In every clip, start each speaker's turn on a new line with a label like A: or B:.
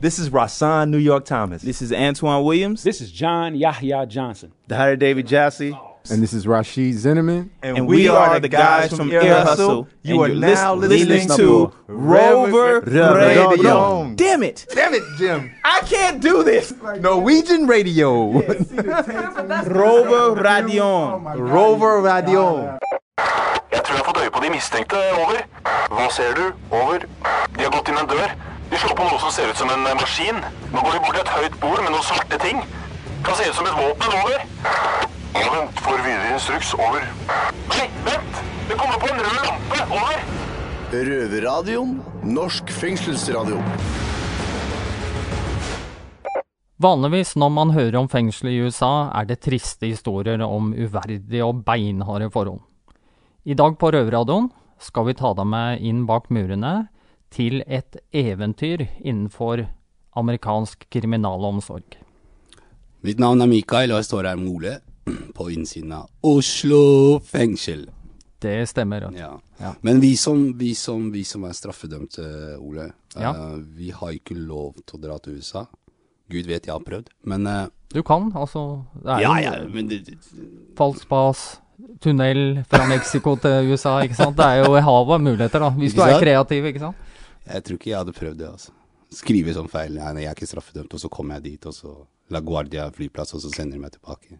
A: This is Rasan New York Thomas.
B: This is Antoine Williams.
C: This is John Yahya Johnson.
A: The Hunter David Jassy.
D: And this is Rashid Zinnerman.
A: And,
B: And we are the guys from Air Hustle.
A: You
B: and
A: are
B: you're
A: now listening
B: listening
A: to
B: to Rover
A: Radio.
B: Radio. Damn it.
D: Damn it, Jim.
B: I can't do this.
D: Norwegian radio.
B: Rover Radion.
D: Rover radio.
E: Jeg tror jeg har fått øye på de mistenkte. Er over. Hva ser du? Over. De har gått inn en dør. De slår på noe som ser ut som en eh, maskin. Nå går vi bort til et høyt bord med noen svarte ting. Kan se ut som et våpen. Over. Vent. Får videre instruks. Over. Nei, vent! Det kommer på en rød lampe. Over.
F: Røverradioen. Norsk fengselsradio.
G: Vanligvis når man hører om fengsel i USA, er det triste historier om uverdige og beinharde forhold. I dag på Røverradioen skal vi ta deg med inn bak murene til et eventyr innenfor amerikansk kriminalomsorg.
H: Mitt navn er Mikael, og jeg står her med Ole på innsiden av Oslo fengsel.
G: Det stemmer.
H: Ja.
G: Ja.
H: Men vi som, vi, som, vi som er straffedømte, Ole,
G: Ja.
H: uh, vi har ikke lov til å dra til USA. Gud vet jeg har prøvd, men uh,
G: Du kan, altså. Det er
H: Ja, ja, men det,
G: falsk bas, tunnel fra Mexico til USA, ikke sant. Det er jo i havet muligheter, da. Hvis du er kreativ, ikke sant.
H: Jeg tror ikke jeg hadde prøvd det. altså. Skrive sånn feil. Nei, jeg er ikke straffedømt, og så kommer jeg dit, og så La Guardia flyplass, og så sender de meg tilbake.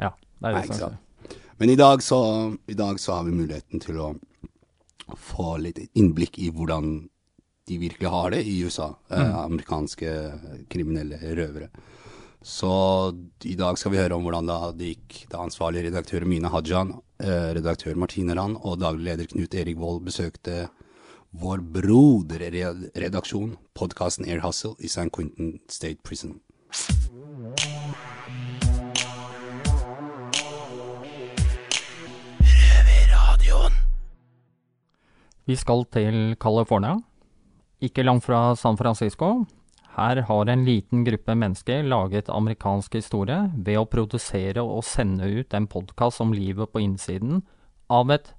G: Ja, det er det som
H: sant. Men i dag, så, i dag så har vi muligheten til å få litt innblikk i hvordan de virkelig har det i USA. Eh, amerikanske kriminelle røvere. Så i dag skal vi høre om hvordan det gikk da ansvarlig redaktør Mina Hajan, eh, redaktør Martine Rand og daglig leder Knut Erik Vold besøkte vår broderredaksjon, podkasten Air Hustle i San Quentin State Prison.
G: Vi skal til California, ikke langt fra San Francisco. Her har en liten gruppe mennesker laget amerikansk historie ved å produsere og sende ut en podkast om livet på innsiden av et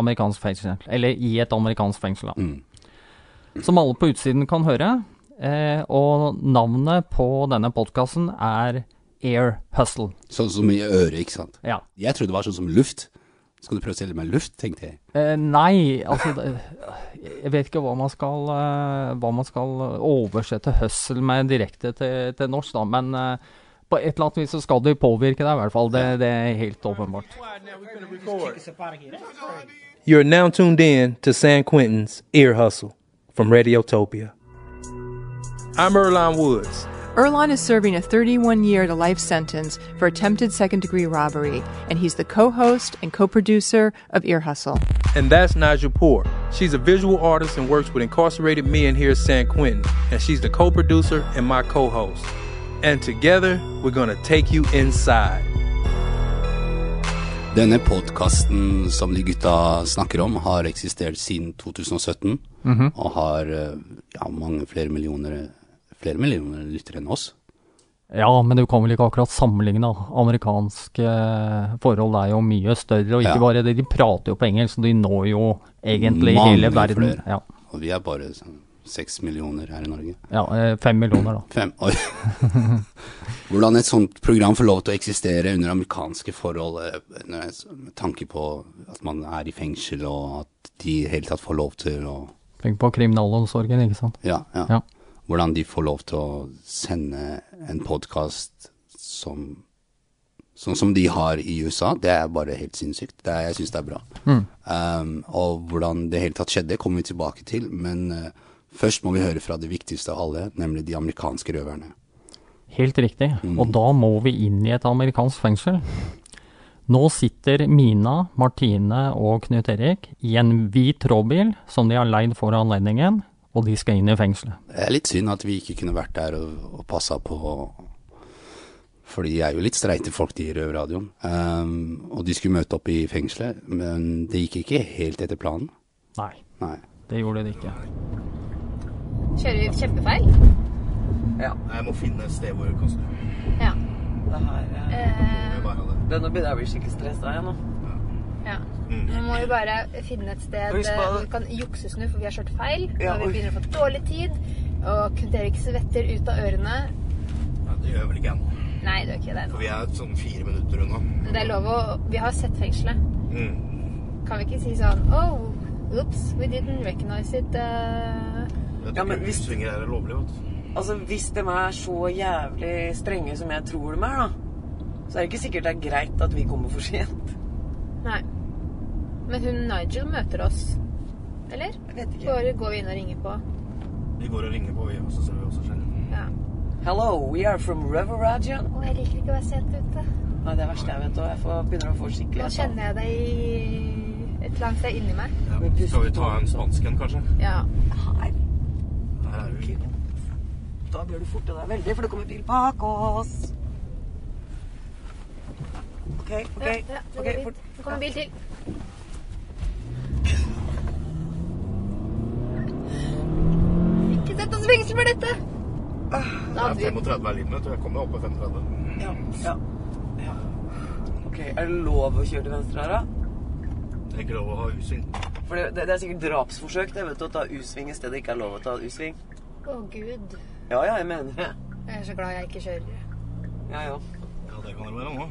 G: amerikansk fengsel, eller i et amerikansk fengsel. da.
H: Mm.
G: Som alle på utsiden kan høre. Eh, og navnet på denne podkasten er Air Hustle.
H: Sånn som i øret, ikke sant?
G: Ja.
H: Jeg trodde det var sånn som luft. Skal du prøve å selge meg luft, tenkte jeg.
G: Eh, nei, altså det, Jeg vet ikke hva man skal, eh, hva man skal oversette 'hustle' med direkte til, til norsk, da. Men eh, på et eller annet vis så skal det påvirke deg, i hvert fall. Det, det er helt åpenbart.
A: You're now tuned in to San Quentin's Ear Hustle from Radiotopia. I'm Erline Woods.
I: Erlon is serving a 31 year to life sentence for attempted second degree robbery, and he's the co host and co producer of Ear Hustle.
A: And that's Nigel Poor. She's a visual artist and works with incarcerated men here at San Quentin. And she's the co producer and my co host. And together, we're going to take you inside.
H: Denne podkasten som de gutta snakker om, har eksistert siden 2017. Og har eh, ja, mange flere millioner, flere millioner lyttere enn oss.
G: Ja, men du kan vel ikke akkurat sammenligne. Amerikanske eh, forhold er jo mye større, og ikke
H: Ja.
G: bare det. De prater jo på engelsk, så de når jo egentlig
H: Mange
G: hele verden.
H: flere.
G: Ja,
H: Og vi er bare sånn seks millioner her i Norge.
G: ja eh, fem millioner, da.
H: Fem. Oi. Hvordan et sånt program får lov til å eksistere under amerikanske forhold, eh, med tanke på at man er i fengsel, og at de i det hele tatt får lov til å
G: Tenk på kriminalomsorgen, ikke sant.
H: Ja, ja.
G: Ja.
H: Hvordan de får lov til å sende en podkast som Sånn som de har i USA, det er bare helt sinnssykt. Det er, jeg syns det er bra. Um, og hvordan det hele tatt skjedde, kommer vi tilbake til. Men eh, først må vi høre fra det viktigste av alle, nemlig de amerikanske røverne.
G: Helt riktig. Og da må vi inn i et amerikansk fengsel. Nå sitter Mina, Martine og Knut Erik i en hvit råbil som de har leid for anledningen, og de skal inn i fengselet.
H: Det er litt synd at vi ikke kunne vært der og, og passa på For de er jo litt streite folk, de i Røverradioen. Um, og de skulle møte opp i fengselet, men det gikk ikke helt etter planen.
G: Nei,
H: Nei.
G: det gjorde de ikke.
J: Kjører vi kjempefeil?
F: Jeg må finne et sted hvor jeg kan snu.
J: Ja.
K: Det her er
J: Eh,
F: ha det.
K: Nå begynner jeg å bli skikkelig stressa igjen nå.
J: ja. Nå må vi bare finne et sted eh, hvor vi kan juksesnu, for vi har kjørt feil.
K: Ja,
J: og vi begynner å få dårlig tid. Og Knut Erik svetter ut av ørene.
F: Ja, det gjør vel ikke jeg nå.
J: Nei, det gjør ikke det.
F: For vi er sånn fire minutter unna.
J: Men det er lov å Vi har sett fengselet.
F: Mm.
J: Kan vi ikke si sånn Oh, oops, we didn't recognize it. Uh...
F: Jeg
K: Ja,
F: tror
K: men
F: ikke U-svinger er lovlig, vet.
K: Altså, hvis de er så jævlig strenge som jeg tror de er, da, så er det ikke sikkert det er greit at vi kommer for sent.
J: Nei. Men hun Nigel møter oss. Eller?
K: Jeg vet ikke.
J: Bare går vi inn og ringer på.
F: Vi går og ringer på, vi, og så ser vi hva som skjer.
J: Ja.
K: Hello, we are from River Rajan.
J: Å, jeg liker ikke å være sent ute.
K: Nei, det er verste jeg vet, og jeg får, begynner å få skikkelig
J: Nå kjenner jeg deg i et eller annet sted inni meg.
F: Ja, skal vi ta en spansk en, kanskje?
J: Ja.
K: Her.
F: Er.
K: Da bør du forte deg veldig, for det kommer bil bak oss. OK, OK.
J: Ja, ja, okay
K: fort.
J: Det kommer bil til. Ikke sett oss i fengsel for dette!
F: Det er 35 her litt, vet du. Jeg kommer opp på 35.
K: Ja, ja, ja. OK, er det lov å kjøre til venstre her, da?
F: Det er ikke lov å ha U-sving.
K: For det, det, det er sikkert drapsforsøk, det, vet du, å ta U-sving i stedet ikke er lov å ta U-sving.
J: Å, gud.
K: Ja, ja, jeg mener det.
J: Jeg er så glad jeg ikke kjører.
K: Ja, ja.
F: Ja, det kan det være nå.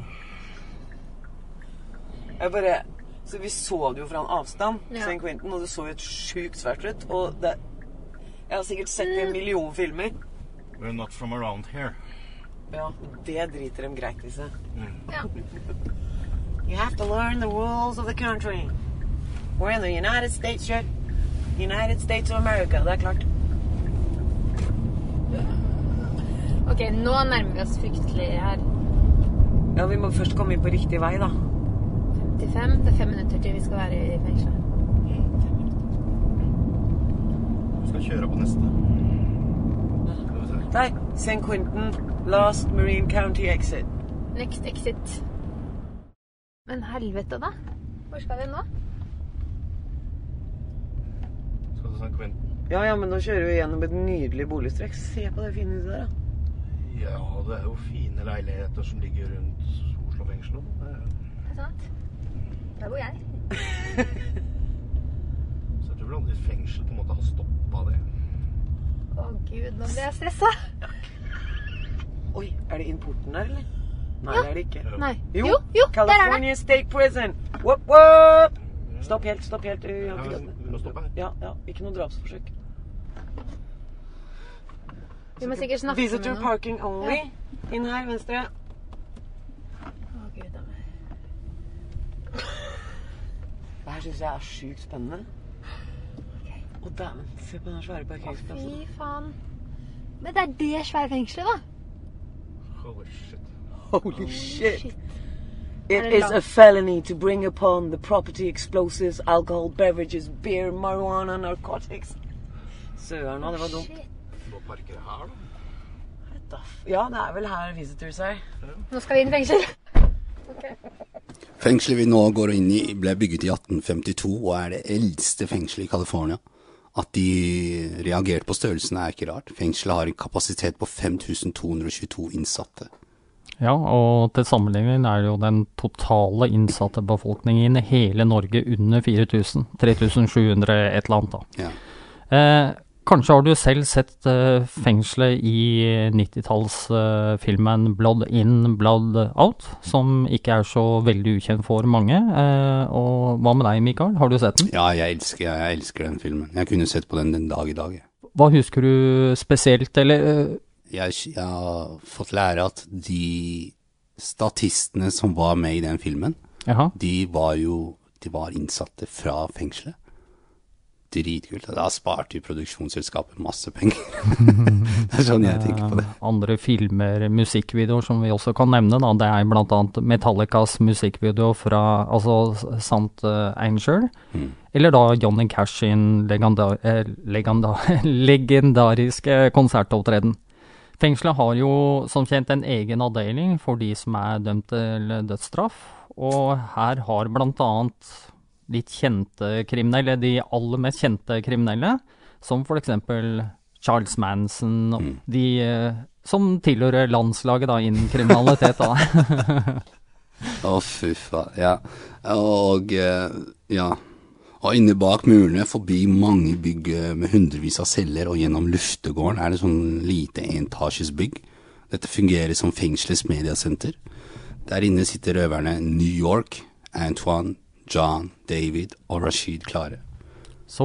K: Jeg bare Så vi så det jo fra en avstand,
J: Ja.
K: St. Quentin, og det så jo et sjukt svært ut. Og det Jeg har sikkert sett det i en million filmer.
F: We're not from around here.
K: Ja, det driter dem greit i seg.
J: Ja.
K: You have to learn the rules of the country. We're in the United States, shit. United States of America, det er klart.
J: Ok, nå nærmer vi oss fryktelig her.
K: Ja, vi må først komme inn på riktig vei, da.
J: 55. Det er fem minutter til vi skal være i fengselet.
F: Vi skal kjøre på neste.
K: Nei, St. Quentin, last Marine County exit.
J: Next exit. Men helvete, da. Hvor skal vi nå?
F: Skal du St. Quentin?
K: Ja, ja, men nå kjører vi gjennom et nydelig boligstrekk. Se på det fine huset der, da.
F: Ja, det er jo fine leiligheter som ligger rundt Oslo fengsel. nå, Det er-
J: sant. Der bor jeg.
F: Så jeg tror vel aldri fengsel på en måte har stoppa det.
J: Å gud, nå blir jeg stressa.
K: Oi, er det importen der, eller? Nei,
J: Ja.
K: det er det ikke.
J: Nei.
K: Jo,
J: Jo, jo, der er det.
K: California State Prison. Whoop, whoop. Stopp helt, stopp helt.
F: Ja, vi må stoppe her.
K: Ja, ja, ikke noe drapsforsøk.
J: Vi må sikkert snakke med
K: Visitor parking only. Inn her, venstre.
J: Å gud, da.
K: Det her syns jeg er sjukt spennende. Å, dæven. Se på den svære parkeringsplassen.
J: Fy faen. Men det er det svære fengselet, da.
F: Holy shit.
K: Holy shit.
J: shit.
K: It
J: Er det
K: is
J: langt?
K: a felony to bring upon the property explosives, alcohol, beverages, beer, marijuana, narcotics. Søren, da, det var dumt.
F: Må parkere her, da.
K: Da f- Ja, det er vel her Visitors er.
J: Nå skal vi inn i fengsel.
H: Fengselet vi nå går inn i, ble bygget i 1852 og er det eldste fengselet i California. At de reagerte på størrelsen er ikke rart. Fengselet har en kapasitet på 5222 innsatte.
G: Ja, og til sammenligning er det jo den totale innsatte befolkningen i hele Norge under 4000. 3700 et eller annet, da.
H: Ja.
G: Eh, kanskje har du selv sett eh, fengselet i 90-tallsfilmen 'Blood In, Blood Out', som ikke er så veldig ukjent for mange. Eh, og hva med deg, Mikael? Har du sett den?
H: Ja, jeg elsker, jeg elsker den filmen. Jeg kunne sett på den den dag i dag. jeg.
G: Hva husker du spesielt, eller eh,
H: Jeg, jeg har fått lære at de statistene som var med i den filmen,
G: Jaha.
H: de var jo de var innsatte fra fengselet. Dritkult. Da sparte jo produksjonsselskapet masse penger. det er sånn jeg tenker på det.
G: Eh, Andre filmer, musikkvideoer som vi også kan nevne, da, det er annet Metallicas musikkvideo fra altså Sant uh, Angel,
H: Mm.
G: eller da Johnny Cash sin legenda, eh, legenda, legendariske konsertopptreden. Fengselet har jo som kjent en egen avdeling for de som er dømt til dødsstraff, og her har blant annet litt kjente kriminelle, de aller mest kjente kriminelle, som eksempel Charles Manson, mm. de eh, som tilhører landslaget da innen kriminalitet da.
H: Å, fy faen. Ja. Og eh, ja. Og inne bak murene, forbi mange bygg eh, med hundrevis av celler og gjennom luftegården, er det sånn lite entasjesbygg. Dette fungerer som fengselets mediasenter. Der inne sitter røverne New York, Antoine, John, David og Rashid klare.
G: Så,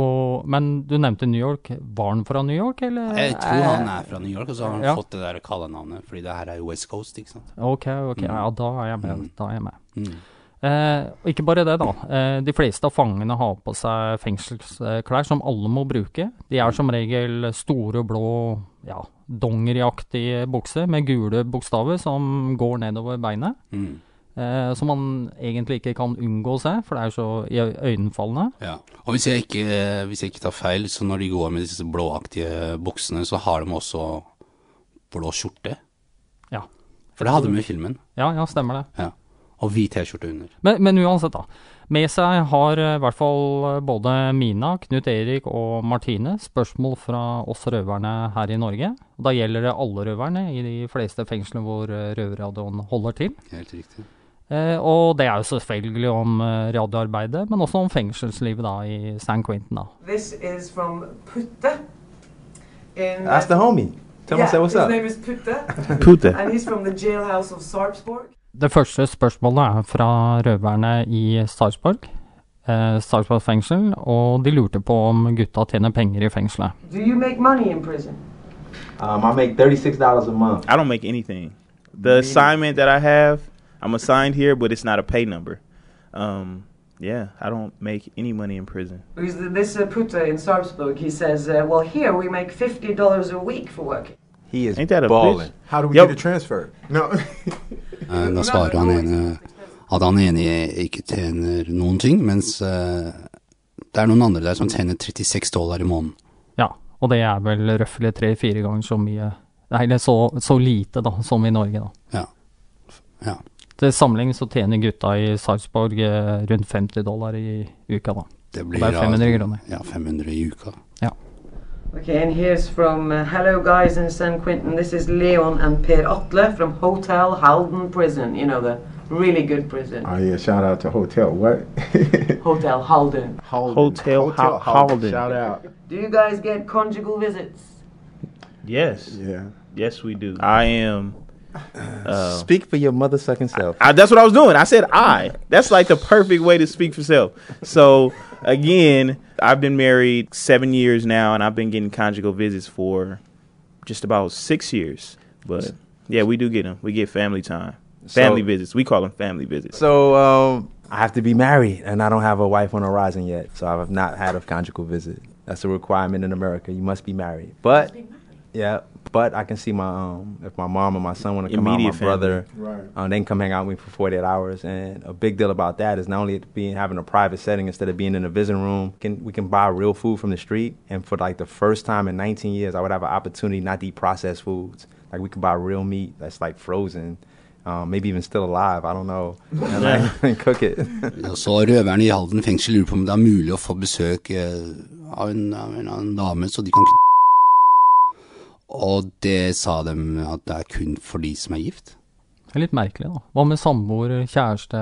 G: men du nevnte New York. Var han fra New York, eller?
H: Jeg tror han er fra New York, og så har han
G: Ja.
H: fått det der kallenavnet, fordi det her er jo West Coast, ikke sant.
G: Ok, ok,
H: Mm.
G: ja, da er jeg med. Da er jeg med.
H: Mm.
G: Eh, og ikke bare det, da. Eh, de fleste av fangene har på seg fengselsklær som alle må bruke. De er som regel store, blå, ja, dongeriaktige bukser med gule bokstaver som går nedover beinet.
H: Mm.
G: Eh, som man egentlig ikke kan unngå å se, for det er jo så iøynefallende.
H: Ja. Og hvis jeg, ikke, hvis jeg ikke tar feil, så når de går med disse blåaktige buksene, så har de også blå skjorte.
G: Ja.
H: For det hadde de i filmen.
G: Ja, ja, stemmer det.
H: Ja. Og hvit T-skjorte under.
G: Men, men uansett, da. Med seg har eh, i hvert fall eh, både Mina, Knut Erik og Martine spørsmål fra oss røverne her i Norge. Da gjelder det alle røverne i de fleste fengslene hvor eh, røverradioen holder til.
H: Helt riktig.
G: Eh, og det er jo selvfølgelig om eh, radioarbeidet, men også om fengselslivet da i San Quentin. da.
L: This is from Putte. In
B: That's the homie. Tell
L: yeah,
B: say what's
L: his
B: up.
L: name is Putte.
B: Putte.
L: And he's from the jailhouse of Sarpsborg.
G: Det første spørsmålet er fra røverne i Sarpsborg. Eh, Sarpsborg fengsel, og de lurte på om gutta tjener penger i fengselet.
L: Do you make money in prison?
B: Um, I make thirty-six dollars a month.
M: I don't make anything. The assignment that I have, I'm assigned here, but it's not a pay number. Um, yeah, I don't make any money in prison.
L: Because th- this uh, Putte in Sarpsborg, he says, uh, well, here we make $50 a week for working.
B: He is
M: Ain't that a
B: balling.
M: bitch?
D: How do we
M: Yep.
D: get a transfer? No.
H: Eh, Da svarer han ene at han ene ikke tjener noen ting, mens uh, det er noen andre der som tjener 36 dollar i måneden.
G: Ja, og det er vel røftlig tre-fire ganger så mye Nei, eller så, så lite da, som i Norge, da.
H: Ja. Ja.
G: Til sammenligning så tjener gutta i Sarpsborg eh, rundt 50 dollar i uka, da.
H: Det blir
G: det er 500
H: da-
G: kroner.
H: Ja, 500 i uka.
G: Ja.
L: Okay, and here's from uh, Hello Guys in San Quentin. This is Leon and Per Atle from Hotel Halden Prison. You know, the really good prison.
D: Oh yeah, shout out to Hotel what?
L: Hotel Halden.
M: Hotel Ho- Halden.
D: Shout out.
L: Do you guys get conjugal visits?
M: Yes.
D: Yeah.
M: Yes, we do. I am. Uh,
B: Speak for your mother sucking self.
M: I, that's what I was doing. I said I. That's like the perfect way to speak for self. So again, I've been married seven years now, and I've been getting conjugal visits for just about six years. But yeah, we do get them. We get family time, family
B: So-
M: visits. We call them family visits.
B: So um, I have to be married, and I don't have a wife on the horizon yet. So I have not had a conjugal visit. That's a requirement in America. You must be married. But yeah, but I can see my um, if my mom and my son want to come out, my
M: family.
B: brother,
D: Right.
B: um, they can come hang out with me for 48 hours. And a big deal about that is not only being having a private setting instead of being in a visiting room, can we can buy real food from the street. And for like the first time in 19 years, I would have an opportunity not to eat processed foods. Like we could buy real meat that's like frozen. Um, maybe even still alive. I don't know. And, like, and cook it.
H: Og så røverne i Halden fengsel lurer på om det er mulig å få besøk eh, av en, av en, av en dame, så de kan kn- Og det sa dem at det er kun for de som er gift.
G: Det er litt merkelig, da. Hva med samboer, kjæreste?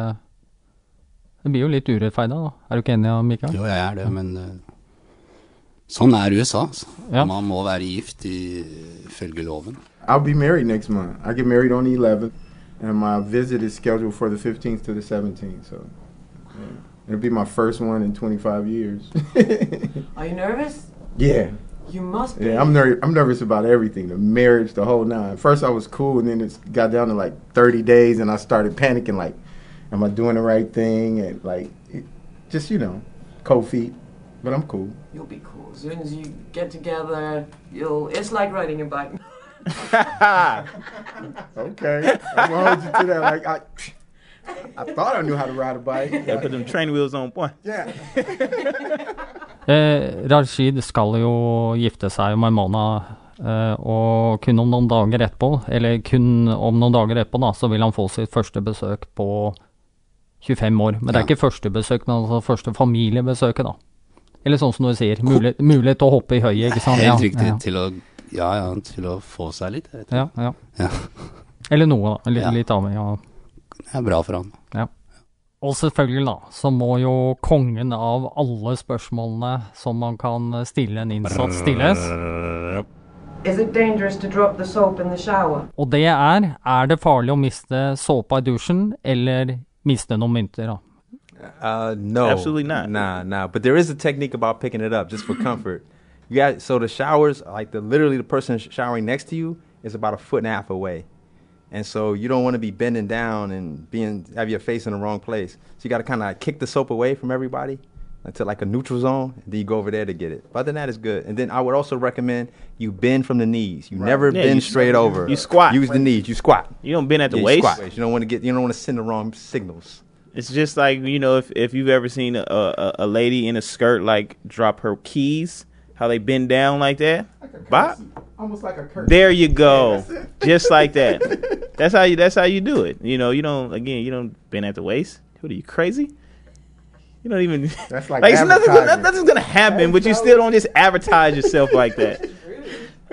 G: Det blir jo litt urettferdig, da. Er du ikke enig, Mikael?
H: Jo, jeg er det, men eh, sånn er USA. Altså.
G: Ja.
H: Man må være gift i- ifølge loven.
D: I'll be married next month. I get married on the 11th, and my visit is scheduled for the 15th to the 17th. So yeah. it'll be my first one in 25 years.
L: Are you nervous?
D: yeah.
L: You must be.
D: Yeah, I'm ner- I'm nervous about everything, the marriage, the whole nine. First I was cool, and then it got down to like 30 days, and I started panicking, like, am I doing the right thing? And like, it, just you know, cold feet, but I'm cool.
L: You'll be cool. As soon as you get together, you'll. It's like riding a bike.
D: Okay, I'm gonna hold you to that. Like I, I thought I knew how to ride a bike.
M: Yeah, put them train wheels on, point.
D: Yeah.
G: Eh, Rashid skal jo gifte seg med Mona, eh, og kun om noen dager etterpå, eller kun om noen dager etterpå, da, så vil han få sitt første besøk på 25 år. Men det er
H: Ja.
G: ikke første besøk, men altså første familiebesøket, da. Eller sånn som du sier, mulighet, mulighet til å hoppe i høyet, ikke sant?
H: Helt
G: Ja,
H: riktig.
G: ja.
H: Til å, ja, ja, til å få seg litt.
G: Ja, ja.
H: Ja.
G: Eller noe, da. Litt,
H: Ja.
G: litt avhengig av
H: Det er bra for han.
G: Ja. Og selvfølgelig, da, så må jo kongen av alle spørsmålene som man kan stille en innsatt, stilles. Og det er er det farlig å miste såpa i dusjen, eller miste noen mynter, da?
B: Uh, no,
M: Absolutely not.
B: Nah, nah. But there is a technique about picking it up just for comfort. Yeah. so the showers, like the literally the person sh- showering next to you is about a foot and a half away, and so you don't want to be bending down and being have your face in the wrong place. So you got to kind of kick the soap away from everybody until like a neutral zone, and then you go over there to get it. But other than that, it's good. And then I would also recommend you bend from the knees. You never
M: Yeah,
B: bend
M: you-
B: straight over.
M: you squat.
B: Use the knees. You squat.
M: You don't bend at the
B: Yeah, you
M: waist.
B: squat. You don't want to get. You don't want to send the wrong signals.
M: It's just like you know if if you've ever seen a, a a lady in a skirt like drop her keys, how they bend down like that. Bop.
D: Almost like a curse.
M: There you go, just like that. That's how you. That's how you do it. You know, you don't. Again, you don't bend at the waist. What are you crazy? You don't even.
D: That's like
M: it's nothing,
D: advertising.
M: nothing's gonna happen, but you still don't just advertise yourself like that.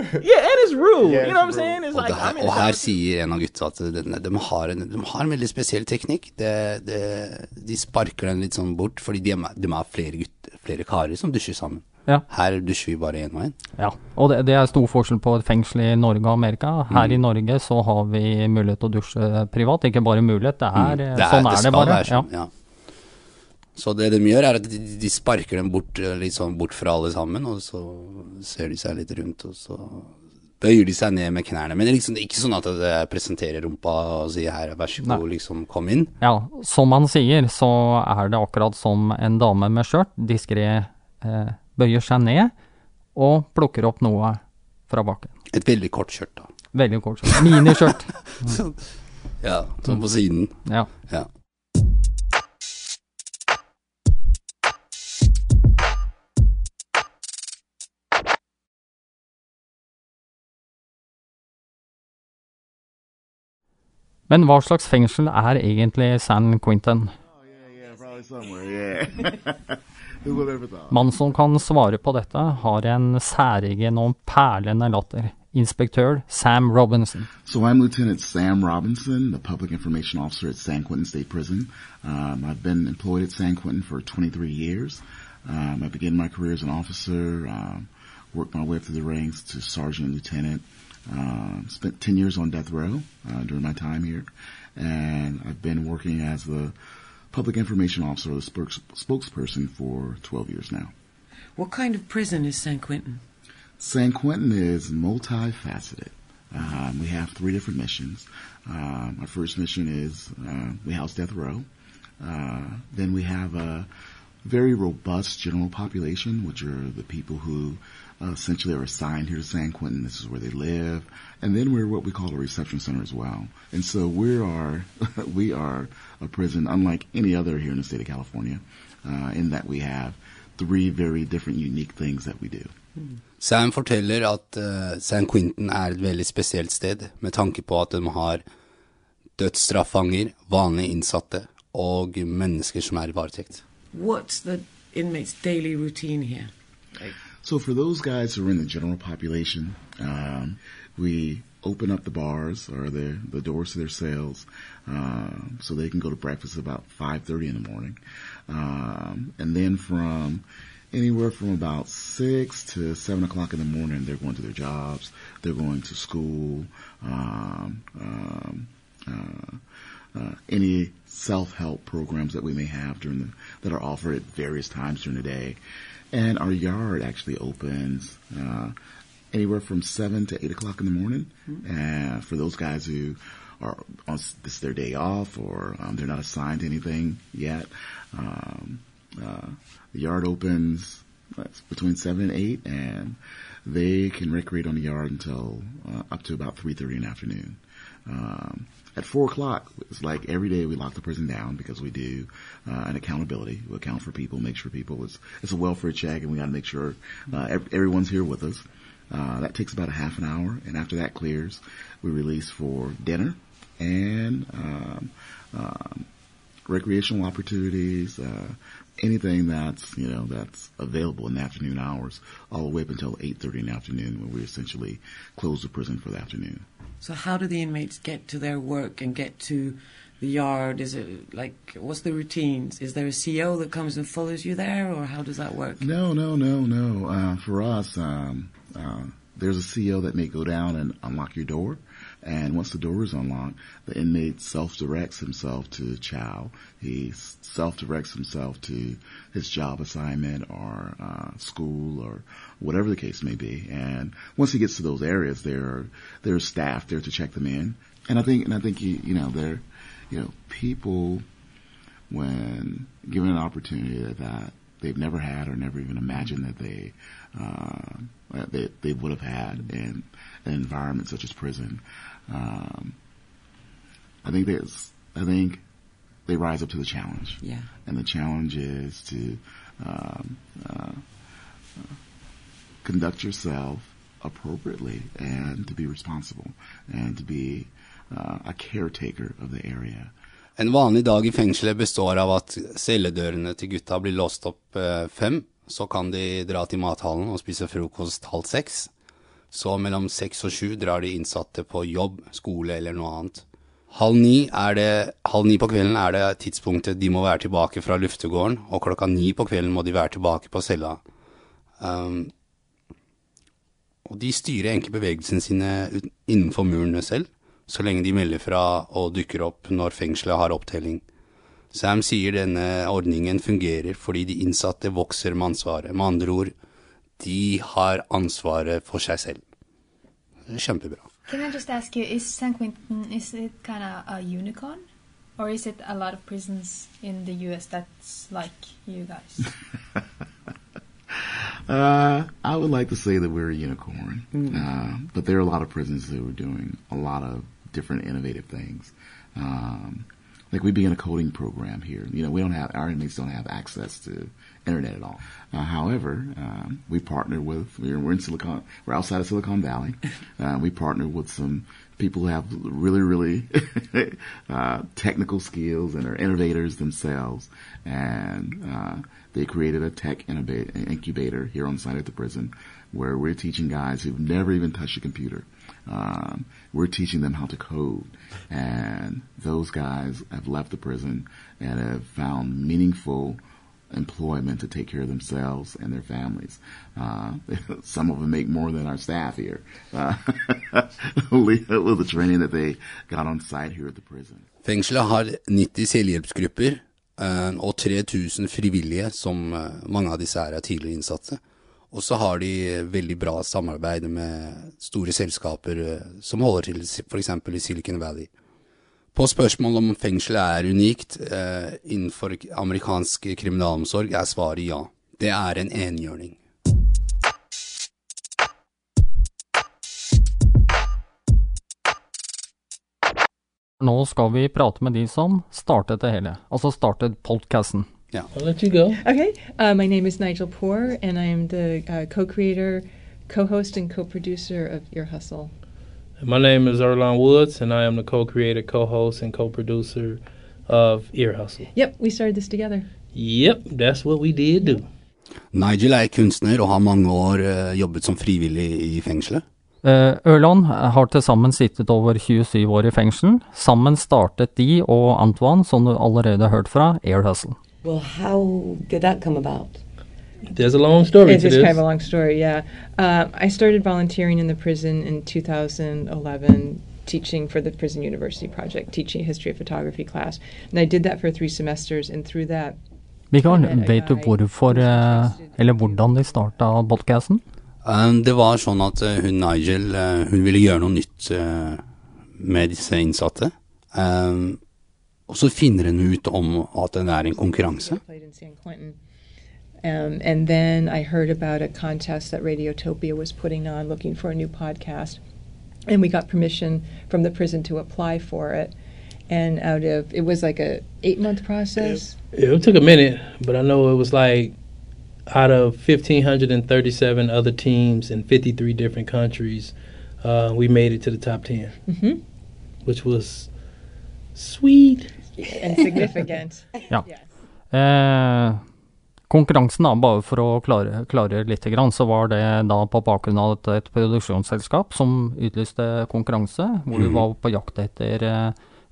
M: Yeah, and it's rude.
H: Yeah,
M: you know what I'm saying? It's
H: Og,
M: like
H: det
M: I
H: her,
M: mean,
H: og her sier en av gutta at den, de, har en, de har en veldig spesiell teknikk. Det, det, de sparker den litt sånn bort, fordi de er, de er flere, gutter, flere karer som dusjer sammen.
G: Ja.
H: Her dusjer vi bare én og én.
G: Ja, og det, det er stor forskjell på et fengsel i Norge og Amerika. Her
H: Mm.
G: i Norge så har vi mulighet til å dusje privat. Ikke bare mulighet, det er,
H: Mm.
G: eh,
H: Det er-
G: sånn
H: det
G: er det bare.
H: være sånn, ja. Så det de gjør, er at de, de sparker dem bort, eh, litt sånn bort fra alle sammen, og så ser de seg litt rundt, og så bøyer de seg ned med knærne. Men det er liksom ikke sånn at de presenterer rumpa og sier her, vær så god, liksom, kom inn.
G: Ja, som han sier, så er det akkurat som en dame med skjørt diskré eh, bøyer seg ned og plukker opp noe fra bakken.
H: Et veldig kort skjørt, da.
G: Veldig kort skjørt. Miniskjørt.
H: Så- ja, sånn på siden.
G: Ja.
H: ja.
G: Men hva slags fengsel er egentlig San Quentin?
N: Oh, yeah, yeah. Who would ever thought?
G: Mannen som kan svare på dette, har en særegen og perlende latter. Inspektør Sam Robinson.
N: So I'm Lieutenant Sam Robinson, the Public Information Officer at San Quentin State Prison. Um, I've been employed at San Quentin for 23 years. Um, I began my career as an officer, um, worked my way up through the ranks to sergeant and lieutenant. Um, spent 10 years on death row uh, during my time here, and I've been working as the Public Information Officer, or the spokes- spokesperson, for 12 years now.
K: What kind of prison is San Quentin?
N: San Quentin is multifaceted. Um, we have three different missions. Um, our first mission is uh, we house death row. Uh, then we have a very robust general population, which are the people who uh, essentially are assigned here to San Quentin. This is where they live, and then we're what we call a reception center as well. And so we are we are a prison unlike any other here in the state of California, uh, in that we have three very different, unique things that we do.
H: Sam forteller at eh, San Quentin er et veldig spesielt sted, med tanke på at de har dødsstraffanger, vanlige innsatte og mennesker som er i varetekt.
K: What's the inmates' daily routine here?
N: So for those guys who are in the general population, um, we open up the bars or the the doors to their cells, um, so they can go to breakfast about five thirty in the morning, um, and then from anywhere from about six to seven o'clock in the morning, they're going to their jobs, they're going to school, um, um, uh, uh, any self-help programs that we may have during the that are offered at various times during the day, and our yard actually opens uh, anywhere from seven to eight o'clock in the morning. Uh, for those guys who are on this is their day off or um, they're not assigned to anything yet, um, uh, the yard opens between seven and eight, and they can recreate on the yard until uh, up to about three thirty in the afternoon. Um, at four o'clock, it's like every day we lock the prison down because we do uh, an accountability. We account for people, make sure people it's it's a welfare check, and we got to make sure uh, ev- everyone's here with us. Uh, that takes about a half an hour, and after that clears, we release for dinner and um, um, recreational opportunities, uh, anything that's you know that's available in the afternoon hours, all the way up until eight thirty in the afternoon, when we essentially close the prison for the afternoon.
K: So how do the inmates get to their work and get to the yard? Is it like what's the routines? Is there a CO that comes and follows you there, or how does that work?
N: No, no, no, no. Uh, for us, um, uh, there's a CO that may go down and unlock your door. And once the door is unlocked, the inmate self-directs himself to chow. He self-directs himself to his job assignment or uh, school or whatever the case may be. And once he gets to those areas, there there's staff there to check them in. And I think and I think you you know there, you know people when given an opportunity that, that they've never had or never even imagined that they uh, they they would have had in an environment such as prison. Um, I think there's, I think they rise up to the challenge.
K: Yeah.
N: And the challenge is to um, uh, uh, conduct yourself appropriately and to be responsible and to be uh, a caretaker of the area.
H: En vanlig dag i fengselet består av at celledørene til gutta blir låst opp eh, fem. Så kan de dra til mathallen og spise frokost halv seks. Så mellom seks og sju drar de innsatte på jobb, skole eller noe annet. Halv ni, det, halv ni, på kvelden er det tidspunktet de må være tilbake fra luftegården, og klokka ni på kvelden må de være tilbake på cella. Um, og de styrer egentlig bevegelsene sine innenfor murene selv, så lenge de melder fra og dukker opp når fengselet har opptelling. Sam sier denne ordningen fungerer fordi de innsatte vokser med ansvaret. Med andre ord, de har ansvaret for seg selv. Kjempebra.
J: Can I just ask you, is San Quentin is it kind of a unicorn, or is it a lot of prisons in the U.S. that's like you guys?
N: uh, I would like to say that we're a unicorn, mm. uh, but there are a lot of prisons that are doing a lot of different innovative things. Um, like we begin a coding program here. You know, we don't have our inmates don't have access to internet at all. Uh, however, um, we partner with we're, we're, in Silicon we're outside of Silicon Valley. Uh, we partner with some people who have really really uh, technical skills and are innovators themselves, and uh, they created a tech incubator here on site at the prison where we're teaching guys who've never even touched a computer. Um, we're teaching them how to code. And those guys have left the prison and have found meaningful employment to take care of themselves and their families. Uh, some of them make more than our staff here uh, with the training that they got on site here at the prison.
H: Fengselet har 90 selvhjelpsgrupper uh, og 3000 frivillige, som uh, mange av disse er tidligere innsatte. Og så har de veldig bra samarbeid med store selskaper eh, som holder til f.eks. i Silicon Valley. På spørsmål om fengselet er unikt eh, innenfor amerikansk kriminalomsorg, er svaret ja. Det er en enhjørning.
G: Nå skal vi prate med de som startet det hele, altså startet podkasten.
H: Yeah.
O: I'll let you go.
I: Okay. Uh, my name is Nigel Poor, and I am the uh, co creator, co host, and co producer of Ear Hustle.
O: My name is Erlon Woods, and I am the co creator, co host, and co producer of Ear Hustle.
I: Yep, we started this together.
O: Yep, that's what we did do.
H: Nigel er kunstner og har mange år uh, jobbet som frivillig i fengselet.
G: Ørland har til sammen sittet over 27 år i fengsel. Sammen startet de og Antoine, som du allerede har hørt fra, Air Hustle.
L: Well, how did that come about?
O: There's a long story
I: it's kind of a long story, yeah. Uh, I started volunteering in the prison in 2011, teaching for the Prison University Project, teaching a history of photography class. And I did that for three semesters, and through that
G: Mikael, vet du hvorfor, eh, eller hvordan de starta podkasten?
H: Um, det var sånn at uh, hun Nigel uh, hun ville gjøre noe nytt uh, med disse innsatte. Um, Og så finner hun ut om at det er en konkurranse.
I: Um, and then I heard about a contest that Radiotopia was putting on looking for a new podcast. And we got permission from the prison to apply for it. And out of it was like a eight month process.
O: It, it took a minute, but I know it was like out of 1,537 other teams in 53 different countries, uh, we made it to the top 10,
I: mm-hmm.
O: which was sweet.
I: and significant.
G: ja. Eh, konkurransen, da, bare for å klare, klare litt, så var det da på bakgrunn av et, et produksjonsselskap som utlyste konkurranse, hvor mm. du var på jakt etter eh,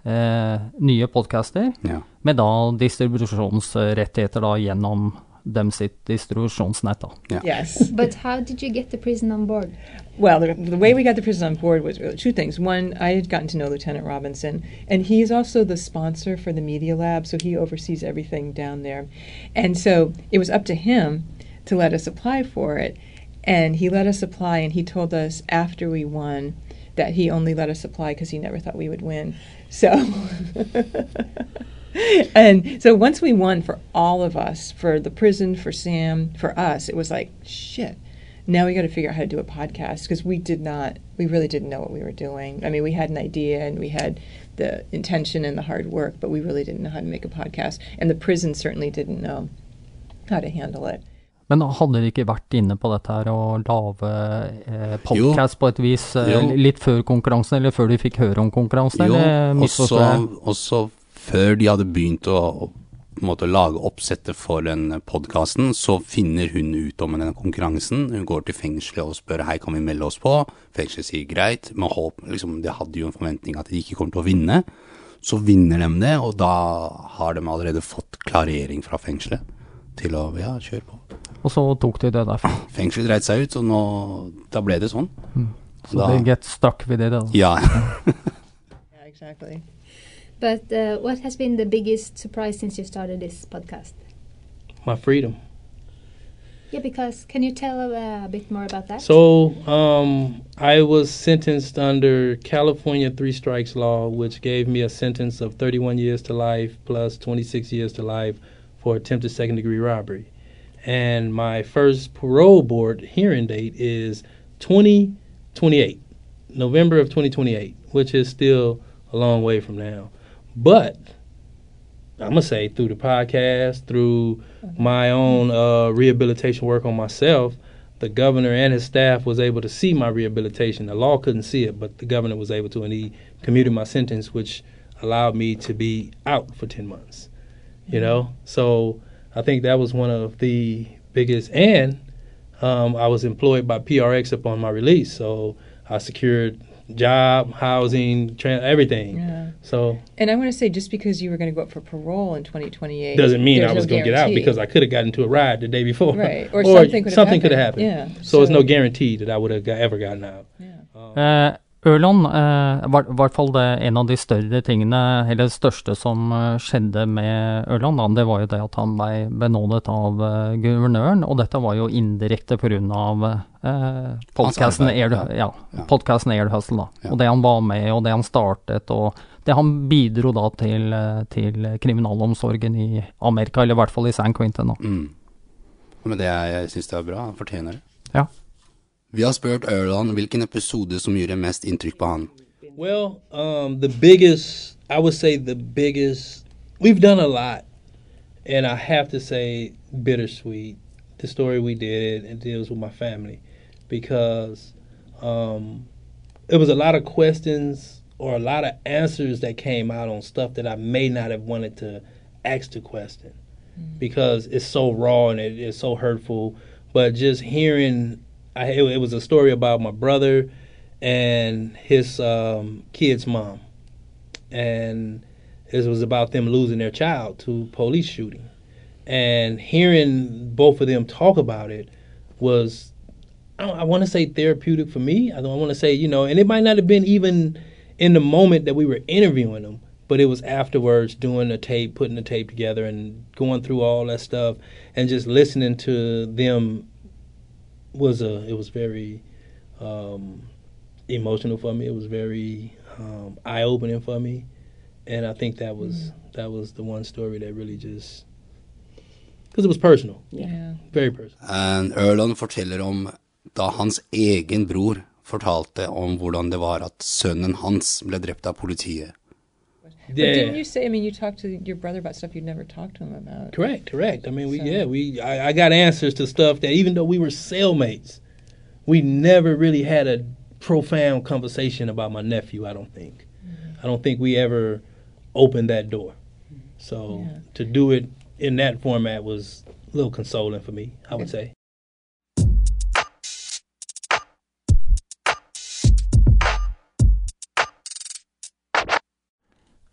G: eh, nye podcaster,
H: Ja.
G: med da distribusjonsrettigheter da gjennom dem sitt distribusjonsnett. da.
I: Yes.
J: But how did you get the prison on board?
I: Well, the, the way we got the prison on board was really two things. One, I had gotten to know Lieutenant Robinson, and he's also the sponsor for the Media Lab, so he oversees everything down there. And so it was up to him to let us apply for it. And he let us apply, and he told us after we won that he only let us apply because he never thought we would win. So. and so once we won for all of us, for the prison, for Sam, for us, it was like, shit. Now we got to figure out how to do a podcast because we did not, we really didn't know what we were doing. I mean, we had an idea and we had the intention and the hard work, but we really didn't know how to make a podcast. And the prison certainly didn't know how to handle it.
G: Men hadde dere ikke vært inne på dette her å lage eh, podkast på et vis eh, litt før konkurransen, eller før de fikk høre om konkurransen?
H: Jo,
G: eller
H: også,
G: misforstår
H: også før de hadde begynt å, måte, lage oppsettet for den podkasten, så finner hun ut om denne konkurransen. Hun går til fengselet og spør hei, kan vi melde oss på. Fengselet sier greit, men håp liksom, De hadde jo en forventning at de ikke kommer til å vinne. Så vinner de det, og da har de allerede fått klarering fra fengselet til å ja, kjøre på.
G: Og så tok de det derfra.
H: Fengselet dreit seg ut, og nå, da ble det sånn.
G: Mm. Så
H: Da-
G: they get stuck with it. Da.
H: Ja.
I: Yeah, exactly.
J: But uh, what has been the biggest surprise since you started this podcast?
O: My freedom.
J: Yeah, because can you tell uh, a bit more about that?
O: So um, I was sentenced under California three strikes law, which gave me a sentence of 31 years to life plus 26 years to life for attempted second degree robbery. And my first parole board hearing date is 2028, November of 2028, which is still a long way from now. But I'm gonna say through the podcast, through my own uh, rehabilitation work on myself, the governor and his staff was able to see my rehabilitation. The law couldn't see it, but the governor was able to, and he commuted my sentence, which allowed me to be out for ten months. You know, so I think that was one of the biggest. And um, I was employed by PRX upon my release, so I secured job, housing, tra- everything.
I: Yeah.
O: So
I: And I want to say, just because you were going to go up for parole in 2028
O: doesn't mean I was
I: no
O: going to get out because I could have gotten into a ride the day before.
I: Right, or something could have
O: something could have
I: happened.
O: happened.
I: Yeah,
O: So, it's no guarantee that I would have got, ever gotten out.
G: Eh, Ørland, eh, var i hvert fall det en av de større tingene, eller det største som eh, skjedde med Ørland, da, det var jo det at han ble benådet av eh, guvernøren, og dette var jo indirekte pga. Uh, podkasten Air,
H: ja.
G: ja, podcasten Air Hustle, da. Og det han var med, og det han startet, og det han bidro da til, eh, til kriminalomsorgen i Amerika, eller i hvert fall i San Quentin. Da.
H: Mm. Men det jeg syns det er bra. Han fortjener det.
G: Ja.
H: Vi har spurt Erland hvilken episode som gjorde mest inntrykk på han.
O: Well, um, the biggest, I would say the biggest, we've done a lot. And I have to say, bittersweet. The story we did, it deals with my family. Because um, it was a lot of questions or a lot of answers that came out on stuff that I may not have wanted to ask the question. Because it's so raw and it, it's so hurtful. But just hearing, I, it, it was a story about my brother and his um, kid's mom, and it was about them losing their child to police shooting. And hearing both of them talk about it was, I, I want to say therapeutic for me. I don't want to say you know, and it might not have been even in the moment that we were interviewing them, but it was afterwards doing the tape, putting the tape together, and going through all that stuff, and just listening to them was a it was very um, emotional for me. It was very um, eye opening for me, and I think that was that was the one story that really just because it was personal.
I: Yeah.
O: Very personal.
H: And Erland forteller om da hans egen bror fortalte om hvordan det var at sønnen hans ble drept av politiet.
I: But didn't you say? I mean, you talked to your brother about stuff you'd never talked to him about.
O: Correct, correct. I mean, we
I: So-
O: yeah, we I, I got answers to stuff that even though we were cellmates, we never really had a profound conversation about my nephew. I don't think. Mm-hmm. I don't think we ever opened that door. So to do it in that format was a little consoling for me. I would say.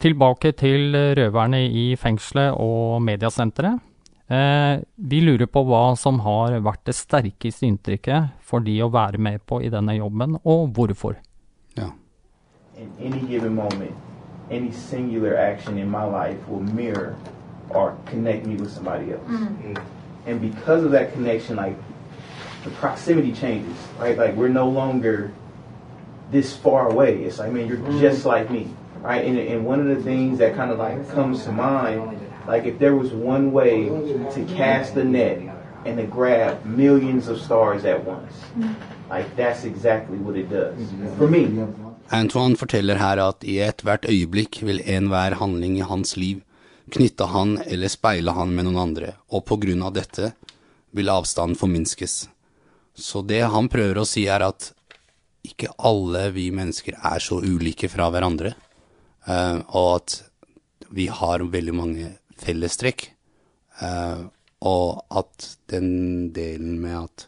G: Tilbake til røverne i fengselet og mediasenteret. Eh, vi lurer på hva som har vært det sterkeste inntrykket for de å være med på i denne jobben, og hvorfor.
M: in any given moment, any singular action in my life will mirror or connect me with somebody else.
J: Mm.
M: And because of that connection, like the proximity changes, right? Like we're no longer this far away. It's like, man, you're
L: Mm.
M: just like me, right? And, and one of the things that kind of like comes to mind, like if there was one way to cast the net and to grab millions of stars at once, like that's exactly what it does for me.
H: Antoine forteller her at i ethvert øyeblikk vil enhver handling i hans liv knytte han eller speile han med noen andre, og på grunn av dette vil avstanden forminskes. Så det han prøver å si er at ikke alle vi mennesker er så ulike fra hverandre, eh, og at vi har veldig mange fellestrekk, Uh, og at den delen med at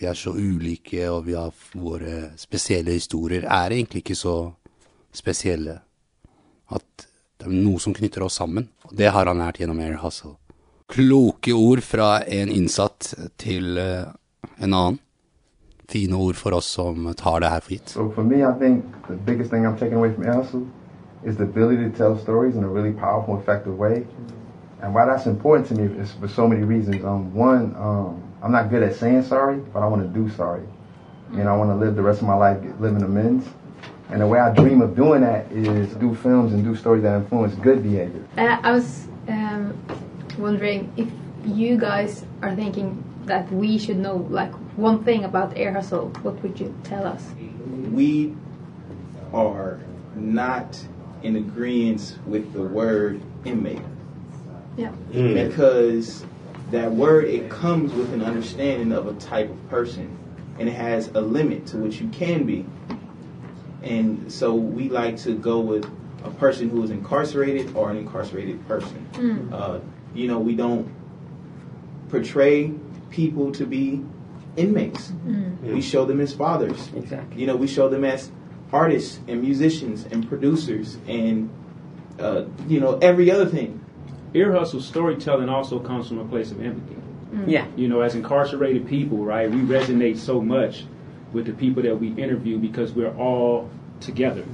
H: vi er så ulike og vi har våre spesielle historier, er egentlig ikke så spesielle. At det er noe som knytter oss sammen. Og det har han lært gjennom Air Hustle. Kloke ord fra en innsatt til uh, en annen. Fine ord for oss som tar det her for gitt.
B: So for me, I think the biggest thing I'm taking away from Air Hustle is the ability to tell stories in a really powerful, effective way. And why that's important to me is for so many reasons. Um, one, um, I'm not good at saying sorry, but I want to do sorry. And I want to live the rest of my life living amends. And the way I dream of doing that is do films and do stories that influence good behavior.
J: Uh, I was um, wondering if you guys are thinking that we should know like one thing about air hustle. What would you tell us?
M: we are not in agreement with the word inmate
J: Yeah.
M: because that word it comes with an understanding of a type of person and it has a limit to what you can be and so we like to go with a person who is incarcerated or an incarcerated person
J: Mm.
M: uh, you know we don't portray people to be inmates
J: Mm.
M: we show them as fathers.
L: Exactly.
M: You know, we show them as artists and musicians and producers and uh, you know every other thing.
C: Ear hustle storytelling also comes from a place of empathy.
L: Yeah.
C: You know, as incarcerated people, right, we resonate so much with the people that we interview because we're all together.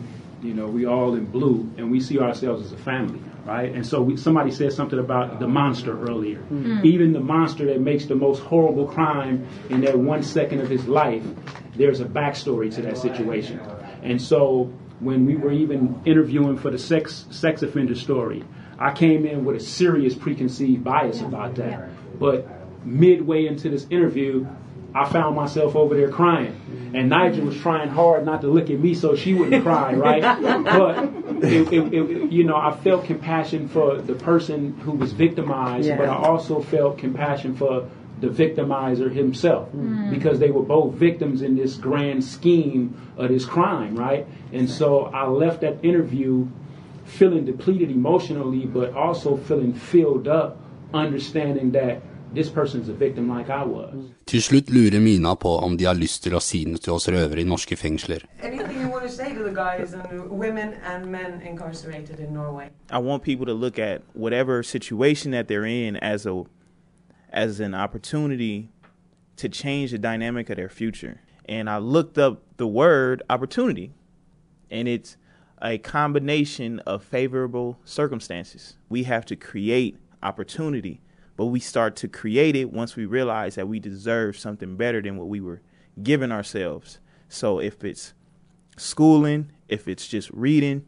C: You know, we all in blue and we see ourselves as a family, right? And so we, somebody said something about the monster earlier.
P: Mm.
C: Even the monster that makes the most horrible crime in that one second of his life, there's a backstory to that situation. And so when we were even interviewing for the sex sex offender story, I came in with a serious preconceived bias about that. But midway into this interview, I found myself over there crying. And Nigel was trying hard not to look at me so she wouldn't cry, right? But, it, it, it, you know, I felt compassion for the person who was victimized,
L: Yeah.
C: but I also felt compassion for the victimizer himself
L: Mm.
C: because they were both victims in this grand scheme of this crime, right? And so I left that interview feeling depleted emotionally, but also feeling filled up, understanding that this person's a victim like I was.
H: Til slutt lurer Mina på om de har lyst til å si noe til oss røvere i norske fengsler.
L: Anything you want to say to the guys and women and men incarcerated in Norway?
M: I want people to look at whatever situation that they're in as a as an opportunity to change the dynamic of their future. And I looked up the word opportunity, and it's a combination of favorable circumstances. We have to create opportunity, but we start to create it once we realize that we deserve something better than what we were giving ourselves. So if it's schooling, if it's just reading,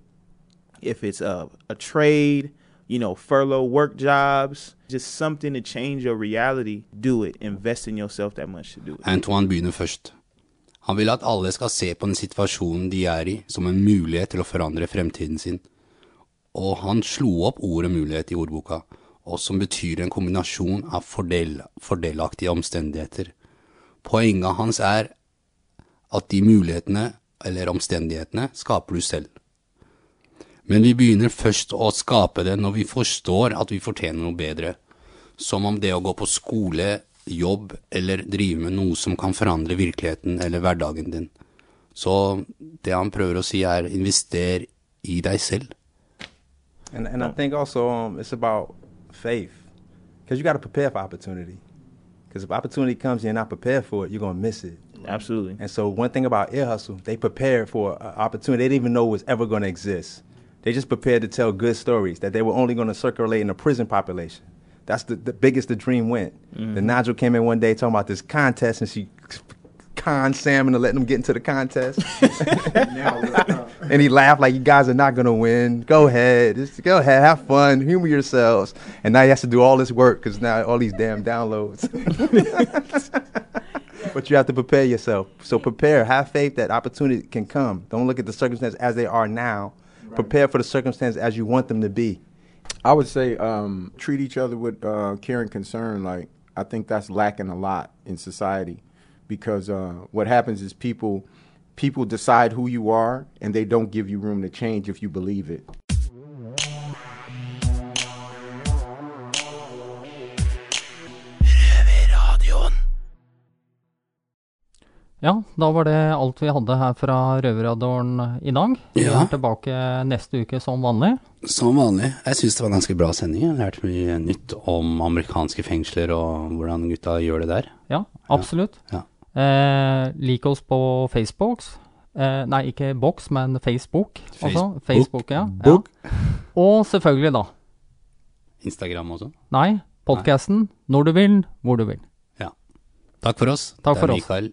M: if it's a, a trade, you know, furlough work jobs, just something to change your reality, do it. Invest in yourself that much to do it.
H: Antoine begynner først. Han vil at alle skal se på den situasjonen de er i, som en mulighet til å forandre fremtiden sin. Og han slo opp ordet mulighet i ordboka, og som betyr en kombinasjon av fordel, fordelaktige omstendigheter. Poenget hans er at de mulighetene, eller omstendighetene, skaper du selv. Men vi begynner først å skape det når vi forstår at vi fortjener noe bedre. Som om det å gå på skole, jobb eller drive med noe som kan forandre virkeligheten eller hverdagen din. Så det han prøver å si er invester i deg selv.
B: And and I think also um, it's about faith, because you got to prepare for opportunity. Because if opportunity comes and you're not prepared for it, you're gonna miss it.
M: Absolutely.
B: And so one thing about Ear Hustle, they prepared for an opportunity they didn't even know was ever gonna exist. They just prepared to tell good stories that they were only gonna circulate in the prison population. That's the, the biggest the dream went.
M: Mhm.
B: The Nigel came in one day talking about this contest, and she conned Sam into letting him get into the contest. and he laughed like, "You guys are not gonna win. Go ahead, just go ahead, have fun, humor yourselves." And now he has to do all this work because now all these damn downloads. but you have to prepare yourself. So prepare. Have faith that opportunity can come. Don't look at the circumstances as they are now. Prepare for the circumstances as you want them to be.
D: I would say um, treat each other with uh, care and concern. Like I think that's lacking a lot in society, because uh, what happens is people people decide who you are, and they don't give you room to change if you believe it.
G: Ja, da var det alt vi hadde her fra Røverradioen i dag. Vi
H: Ja.
G: er tilbake neste uke som vanlig.
H: Som vanlig. Jeg syns det var en ganske bra sending. Jeg har lært mye nytt om amerikanske fengsler og hvordan gutta gjør det der.
G: Ja, absolutt.
H: Ja.
G: Eh, lik oss på Facebook. Eh, nei, ikke boks, men Facebook.
H: Facebook.
G: Facebook, ja. Ja. Og selvfølgelig, da.
H: Instagram også.
G: Nei, podkasten når du vil, hvor du vil.
H: Ja. Takk for oss.
G: Takk
H: Det er
G: for.
H: Mikael.